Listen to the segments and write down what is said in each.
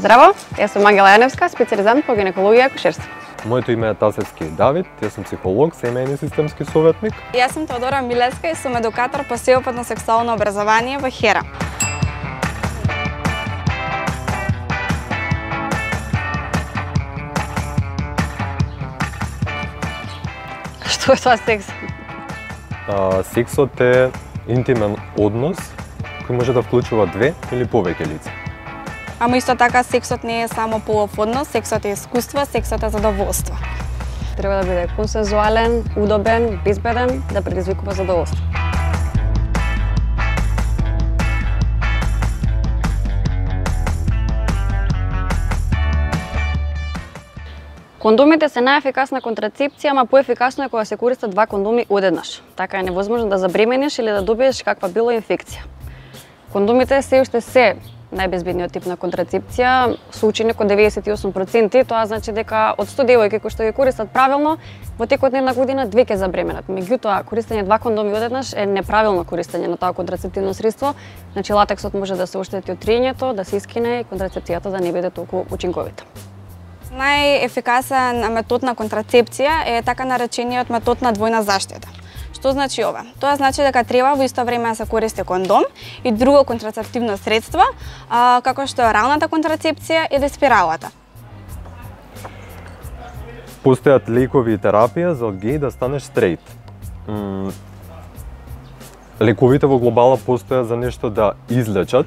Здраво, јас сум Ангела Јаневска, специализант по гинекологија и акушерство. Моето име е Тасевски Давид, јас сум психолог, семејни системски советник. Јас сум Теодора Милеска и сум едукатор по сеопатно сексуално образование во Хера. Што е тоа секс? А, сексот е интимен однос кој може да вклучува две или повеќе лица. Ама исто така сексот не е само полов однос, сексот е искуство, сексот е задоволство. Треба да биде консензуален, удобен, безбеден, да предизвикува задоволство. Кондомите се најефикасна контрацепција, ама поефикасно е кога се користат два кондоми одеднаш. Така е невозможно да забремениш или да добиеш каква било инфекција. Кондомите се уште се најбезбедниот тип на контрацепција, со учинок 98%, тоа значи дека од 100 девојки кои што ги користат правилно, во текот на една година две ќе забременат. Меѓутоа, користење два кондоми одеднаш е неправилно користење на тоа контрацептивно средство, значи латексот може да се оштети од триењето, да се искине и контрацепцијата да не биде толку учинковита. Најефикасен метод на контрацепција е така наречениот метод на двојна заштита. Што значи ова? Тоа значи дека треба во исто време да се користи кондом и друго контрацептивно средство, а, како што е ралната контрацепција и спиралата. Постојат лекови и терапија за геј да станеш стрейт. лековите во глобала постојат за нешто да излечат,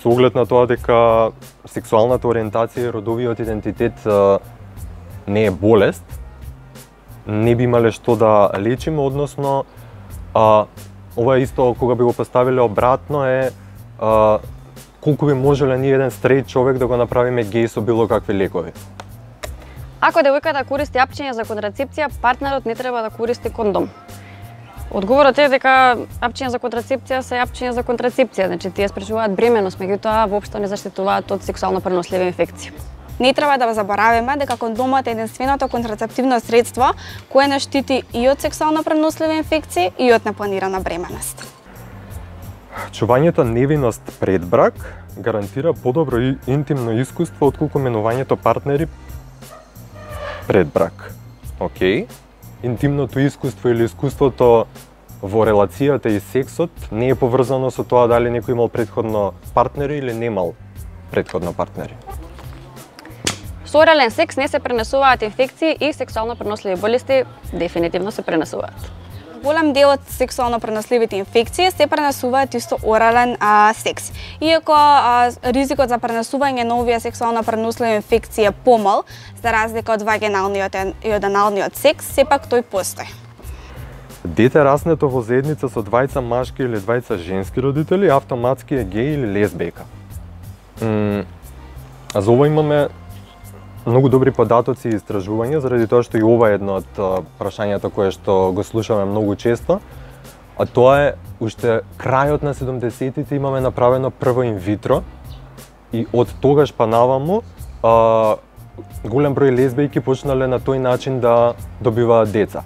со оглед на тоа дека сексуалната ориентација и родовиот идентитет не е болест, не би имале што да лечиме, односно а, ова е исто кога би го поставиле обратно е а, колку би можеле ние еден стрейт човек да го направиме геј со било какви лекови. Ако девојката користи апчиња за контрацепција, партнерот не треба да користи кондом. Одговорот е дека апчиња за контрацепција се апчиња за контрацепција, значи тие спречуваат бременост, меѓутоа воопшто не заштитуваат од сексуално преносливи инфекции. Не треба да забораваме дека кондомот е единственото контрацептивно средство кое не штити и од сексуално преносливи инфекции и од непланирана бременост. Чувањето невиност пред брак гарантира подобро и интимно искуство отколку менувањето партнери пред брак. Океј? интимното искуство или искуството во релацијата и сексот не е поврзано со тоа дали некој имал предходно партнери или немал предходно партнери. Со орален секс не се пренесуваат инфекции и сексуално преносливи болести дефинитивно се пренесуваат. Голем дел од сексуално преносливите инфекции се пренесуваат исто орален а, секс. Иако а, ризикот за пренесување на овие сексуално преносливи инфекции е помал, за разлика од вагиналниот и од аналниот секс, сепак тој постои. Дете раснето во заедница со двајца машки или двајца женски родители автоматски е геј или лесбека. а за ова имаме многу добри податоци и истражувања, заради тоа што и ова е едно од прашањата кое што го слушаме многу често, а тоа е уште крајот на 70-тите имаме направено прво инвитро и од тогаш па наваму а, голем број лесбејки почнале на тој начин да добиваат деца.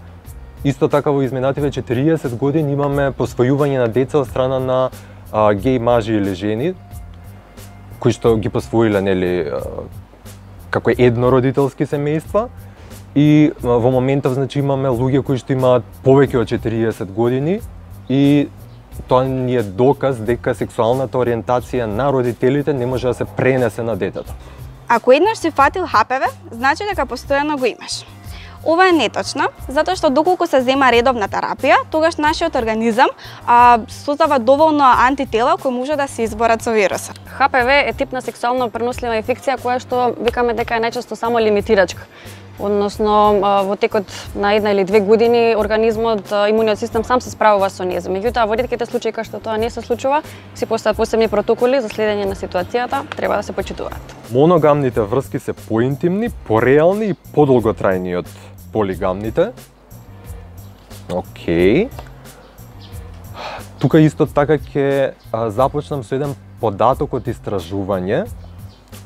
Исто така во изминативе 40 години имаме посвојување на деца од страна на а, геј мажи или жени, кои што ги посвоиле нели како еднородителски семејства и во моментов значи имаме луѓе кои што имаат повеќе од 40 години и тоа ни е доказ дека сексуалната ориентација на родителите не може да се пренесе на детето. Ако еднаш си фатил ХПВ, значи дека постојано го имаш. Ова е неточно, затоа што доколку се зема редовна терапија, тогаш нашиот организам а, создава доволно антитела кои може да се изборат со вирусот. ХПВ е тип на сексуално пренослива инфекција која што викаме дека е најчесто само лимитирачка. Односно, во текот на една или две години организмот, имуниот систем сам се справува со неја. Меѓутоа, во ретките случаи кога што тоа не се случува, се постават посебни протоколи за следење на ситуацијата, треба да се почитуваат. Моногамните врски се поинтимни, пореални и подолготрајни од полигамните. Океј. Тука исто така ќе започнам со еден податок од истражување.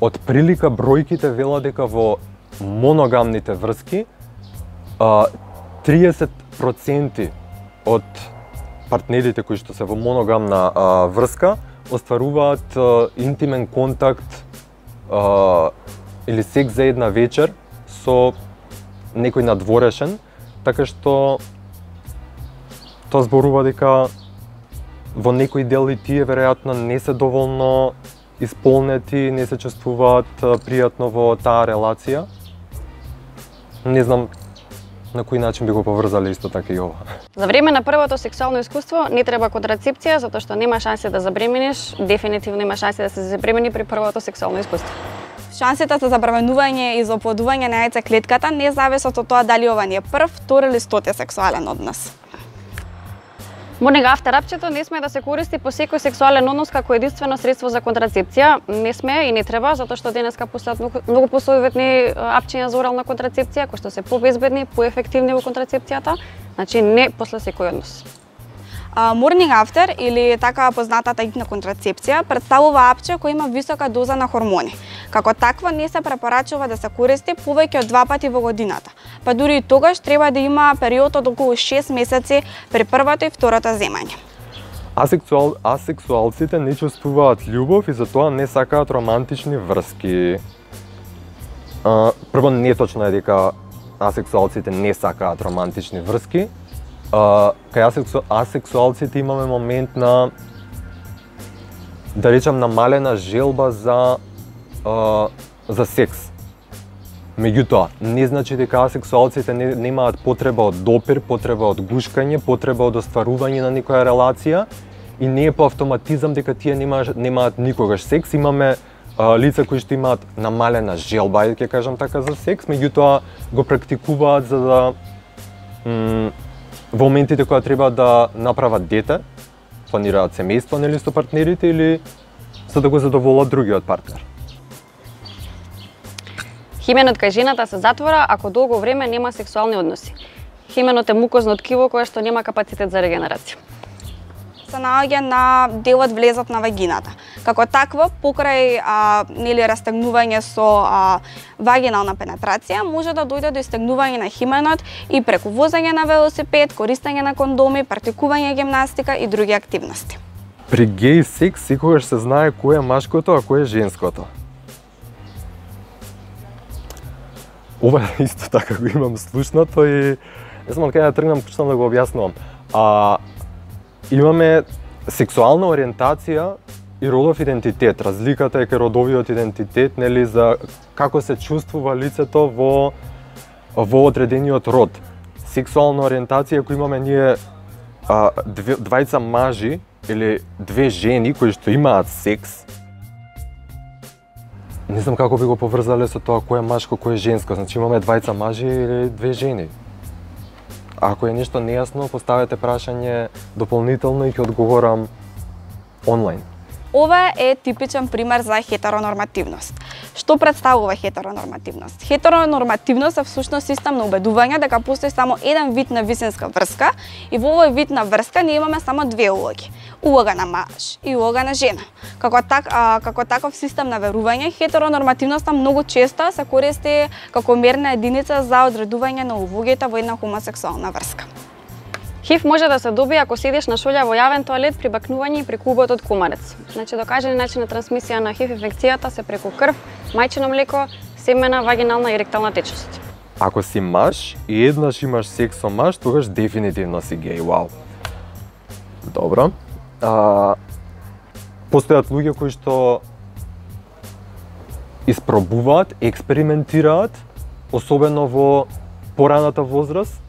Од прилика бројките вела дека во моногамните врски 30% од партнерите кои што се во моногамна врска остваруваат интимен контакт или секс за една вечер со некој надворешен, така што тоа зборува дека во некој дел и тие веројатно не се доволно исполнети, не се чувствуваат пријатно во таа релација. Не знам на кој начин би го поврзале исто така и ова. За време на првото сексуално искуство не треба контрацепција затоа што нема шанси да забремениш, дефинитивно има шанси да се забремени при првото сексуално искуство. Шансите за забременување и за оплодување на јајце клетката не зависат од тоа дали ова ни е прв, втор или стоте сексуален однос. Морнинг афтер апчето не сме да се користи по секој сексуален однос како единствено средство за контрацепција. Не сме и не треба, затоа што денеска постојат многу, многу посоветни апчиња за орална контрацепција, кои што се побезбедни, поефективни во контрацепцијата, значи не после секој однос. Morning After или така познатата итна контрацепција представува апче кој има висока доза на хормони. Како таква не се препорачува да се користи повеќе од два пати во годината, па дури и тогаш треба да има период од околу 6 месеци при првото и второто земање. Асексуал, асексуалците не чувствуваат љубов и затоа не сакаат романтични врски. А, прво не точно е дека асексуалците не сакаат романтични врски, а, кај асексу, асексуалците имаме момент на да речам намалена желба за а, за секс. Меѓутоа, не значи дека асексуалците не, немаат потреба од допир, потреба од гушкање, потреба од остварување на некоја релација и не е по автоматизам дека тие немаат, немаат никогаш секс. Имаме а, лица кои што имаат намалена желба, ќе кажам така, за секс, меѓутоа го практикуваат за да во моментите кога треба да направат дете, планираат семејство нели со партнерите или за да го задоволат другиот партнер. Хименот кај жената се затвора ако долго време нема сексуални односи. Хименот е мукозно ткиво кое што нема капацитет за регенерација се наоѓа на делот влезот на вагината. Како такво, покрај а, нели растегнување со а, вагинална пенетрација, може да дојде до истегнување на хименот и преку возење на велосипед, користење на кондоми, практикување гимнастика и други активности. При геј секс секогаш се знае кој е машкото, а кој е женското. Ова исто така го имам слушнато и не знам кај да тргнам, што да го објаснувам. А, имаме сексуална ориентација и родов идентитет. Разликата е кај родовиот идентитет, нели, за како се чувствува лицето во во одредениот род. Сексуална ориентација која имаме ние а, две, двајца мажи или две жени кои што имаат секс, не знам како би го поврзале со тоа кој е машко, кој е женско. Значи имаме двајца мажи или две жени. Ако е нешто нејасно, поставете прашање дополнително и ќе одговорам онлайн. Ова е типичен пример за хетеронормативност. Што представува хетеронормативност? Хетеронормативност е всушност систем на убедување дека постои само еден вид на висенска врска и во овој вид на врска ние имаме само две улоги. Улога на маж и улога на жена. Како, так, а, како таков систем на верување, хетеронормативноста многу често се користи како мерна единица за одредување на улогите во една хомосексуална врска. ХИВ може да се добие ако седиш на шолја во јавен тоалет при бакнување и при кубот од кумарец. Значи докажани начин на трансмисија на ХИВ инфекцијата се преку крв, мајчино млеко, семена, вагинална и ректална течност. Ако си маж и еднаш имаш секс со маж, тогаш дефинитивно си геј, вау. Добро. А, постојат луѓе кои што испробуваат, експериментираат, особено во пораната возраст,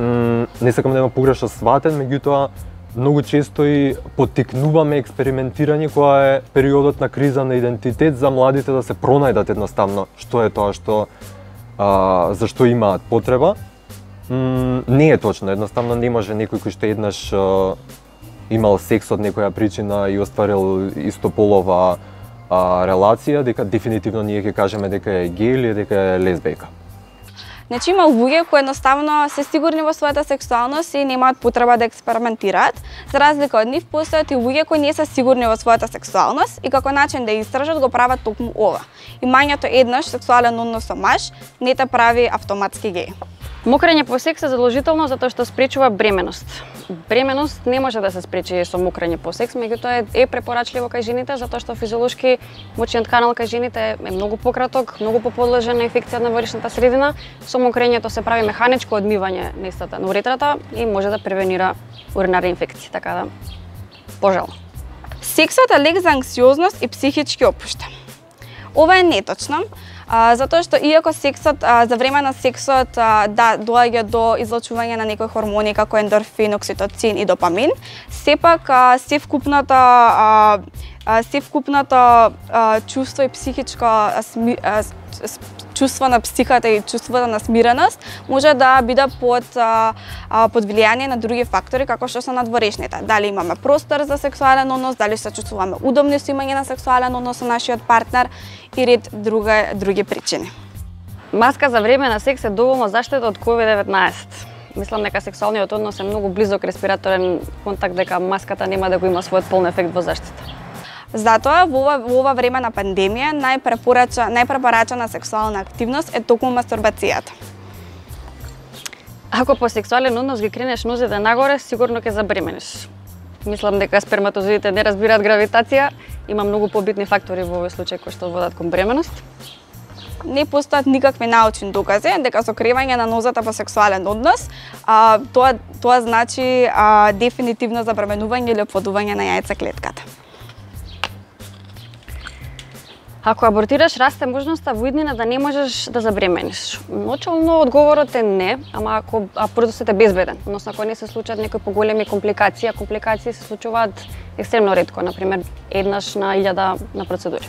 не сакам да има погрешно сватен, меѓутоа многу често и потикнуваме експериментирање која е периодот на криза на идентитет за младите да се пронајдат едноставно што е тоа што а, за што имаат потреба. М, не е точно, едноставно не може некој кој што еднаш а, имал секс од некоја причина и остварил истополова а, релација, дека дефинитивно ние ќе кажеме дека е геј или дека е лесбека. Значи има луѓе кои едноставно се сигурни во својата сексуалност и немаат потреба да експериментираат. За разлика од нив постојат и луѓе кои не се сигурни во својата сексуалност и како начин да истражат го прават токму ова. Имањето еднаш сексуален однос со маж не те прави автоматски геј. Мокрење по секс е задолжително затоа што спречува бременост. Бременост не може да се спречи со мокрење по секс, меѓутоа е, препорачливо кај жените затоа што физиолошки мочниот канал кај жените е многу пократок, многу поподложен на инфекција на варишната средина. Со мокрењето се прави механичко одмивање на истата на уретрата и може да превенира уринарни инфекции, така да пожал. Сексот е лек за анксиозност и психички опушта. Ова е неточно, а, затоа што иако сексот а, за време на сексот а, да доаѓа до излучување на некои хормони како ендорфин, окситоцин и допамин, сепак а, се вкупната а, се вкупното чувство и психичко чувство на психата и чувството на смиреност може да биде под под влијание на други фактори како што се надворешните. Дали имаме простор за сексуален однос, дали се чувствуваме удобни со имање на сексуален однос со нашиот партнер и ред друга, други причини. Маска за време на секс е доволно заштита од COVID-19. Мислам дека сексуалниот однос е многу близок респираторен контакт дека маската нема да го има својот полн ефект во заштита. Затоа во ова, во ова време на пандемија најпрепорача најпрепорачана сексуална активност е токму мастурбацијата. Ако по сексуален однос ги кренеш нозите нагоре, сигурно ќе забремениш. Мислам дека сперматозоидите не разбираат гравитација, има многу побитни фактори во овој случај кои што водат кон бременост. Не постојат никакви научни докази дека сокривање на нозата по сексуален однос, а, тоа тоа значи а, дефинитивно забременување или оплодување на јајцеклетката. Ако абортираш, расте можноста во иднина да не можеш да забремениш. Начално одговорот е не, ама ако а е безбеден, односно ако не се случат некои поголеми компликации, а компликации се случуваат екстремно ретко, на пример еднаш на илјада на процедури.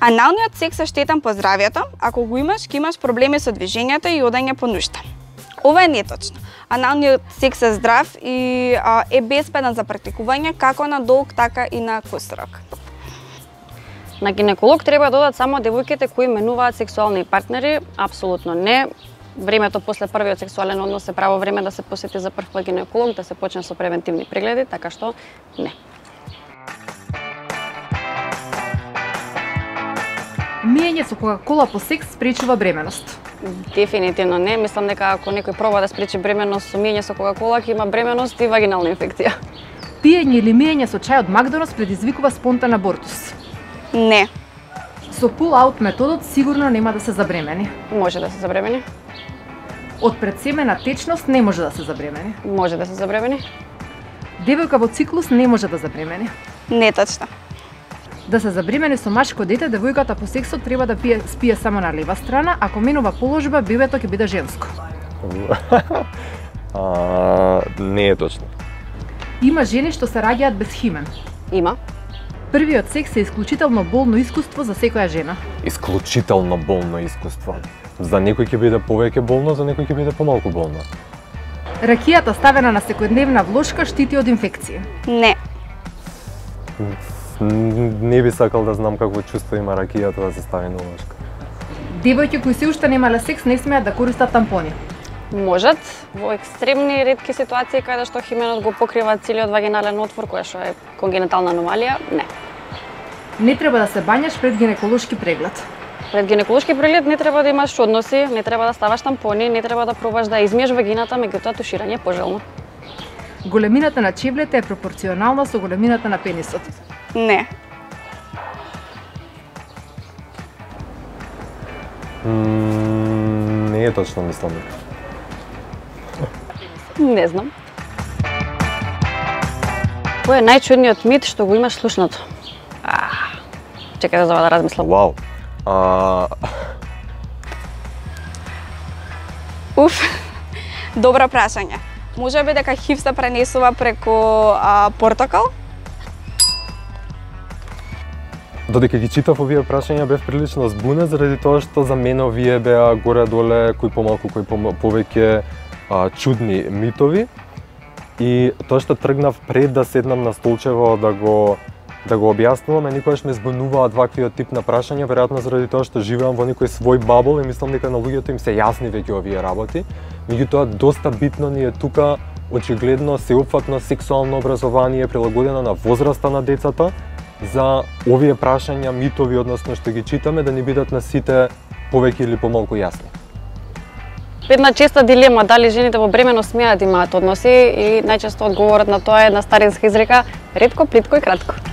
Аналниот секс е штетен по здравјето, ако го имаш, ќе имаш проблеми со движењето и одање по нушта. Ова е неточно. Аналниот секс е здрав и а, е безбеден за практикување како на долг, така и на кусрок. На гинеколог треба да додат само девојките кои менуваат сексуални партнери, апсолутно не. Времето после првиот сексуален однос е право време да се посети за прв пат гинеколог, да се почне со превентивни прегледи, така што не. Мијање со Кока-кола по секс спречува бременост. Дефинитивно не. Мислам дека ако некој проба да спречи бременост со мијање со Кока-кола, ќе има бременост и вагинална инфекција. Пиење или миење со чај од Макдоналдс предизвикува спонтан абортус. Не. Со пул-аут методот сигурно нема да се забремени. Може да се забремени. Од предсемена течност не може да се забремени. Може да се забремени. Девојка во циклус не може да забремени. Неточно. Да се забремени со машко дете, девојката по сексот треба да пие, спие само на лева страна, ако менува положба, бебето ќе биде женско. а, не е точно. Има жени што се раѓаат без химен. Има. Првиот секс е исклучително болно искуство за секоја жена. Исклучително болно искуство. За некој ќе биде повеќе болно, за некој ќе биде помалку болно. Ракијата ставена на секојдневна влошка штити од инфекција. Не. Не би сакал да знам какво чувство има ракијата да се стави на влошка. Девојки кои се уште немале секс не смеат да користат тампони. Можат во екстремни ретки ситуации каде што хименот го покрива целиот вагинален отвор која што е конгенитална аномалија, не. Не треба да се бањаш пред гинеколошки преглед. Пред гинеколошки преглед не треба да имаш односи, не треба да ставаш тампони, не треба да пробаш да измиеш вагината, меѓутоа туширање е пожелно. Големината на чевлете е пропорционална со големината на пенисот. Не. Mm, не е точно, мислам дека. Не знам. Кој е најчудниот мит што го имаш слушнато? А, чекај да зова да размислам. Вау. А... Уф, добро прашање. Може би дека хив се пренесува преку а, портокал? Додека ги читав овие прашања бев прилично збунет заради тоа што за мене овие беа горе-доле кој помалку кој повеќе а, чудни митови и тоа што тргнав пред да седнам на столчево да го да го објаснувам, е никогаш ме збунуваат ваквиот тип на прашања, веројатно заради тоа што живеам во некој свој бабол и мислам дека на луѓето им се јасни веќе овие работи. Меѓутоа доста битно ни е тука очигледно сеопфатно сексуално образование прилагодено на возраста на децата за овие прашања, митови, односно што ги читаме, да ни бидат на сите повеќе или помалку јасни една честа дилема дали жените во бременост смеат да имаат односи и најчесто одговорот на тоа е на старинска изрека ретко, плитко и кратко.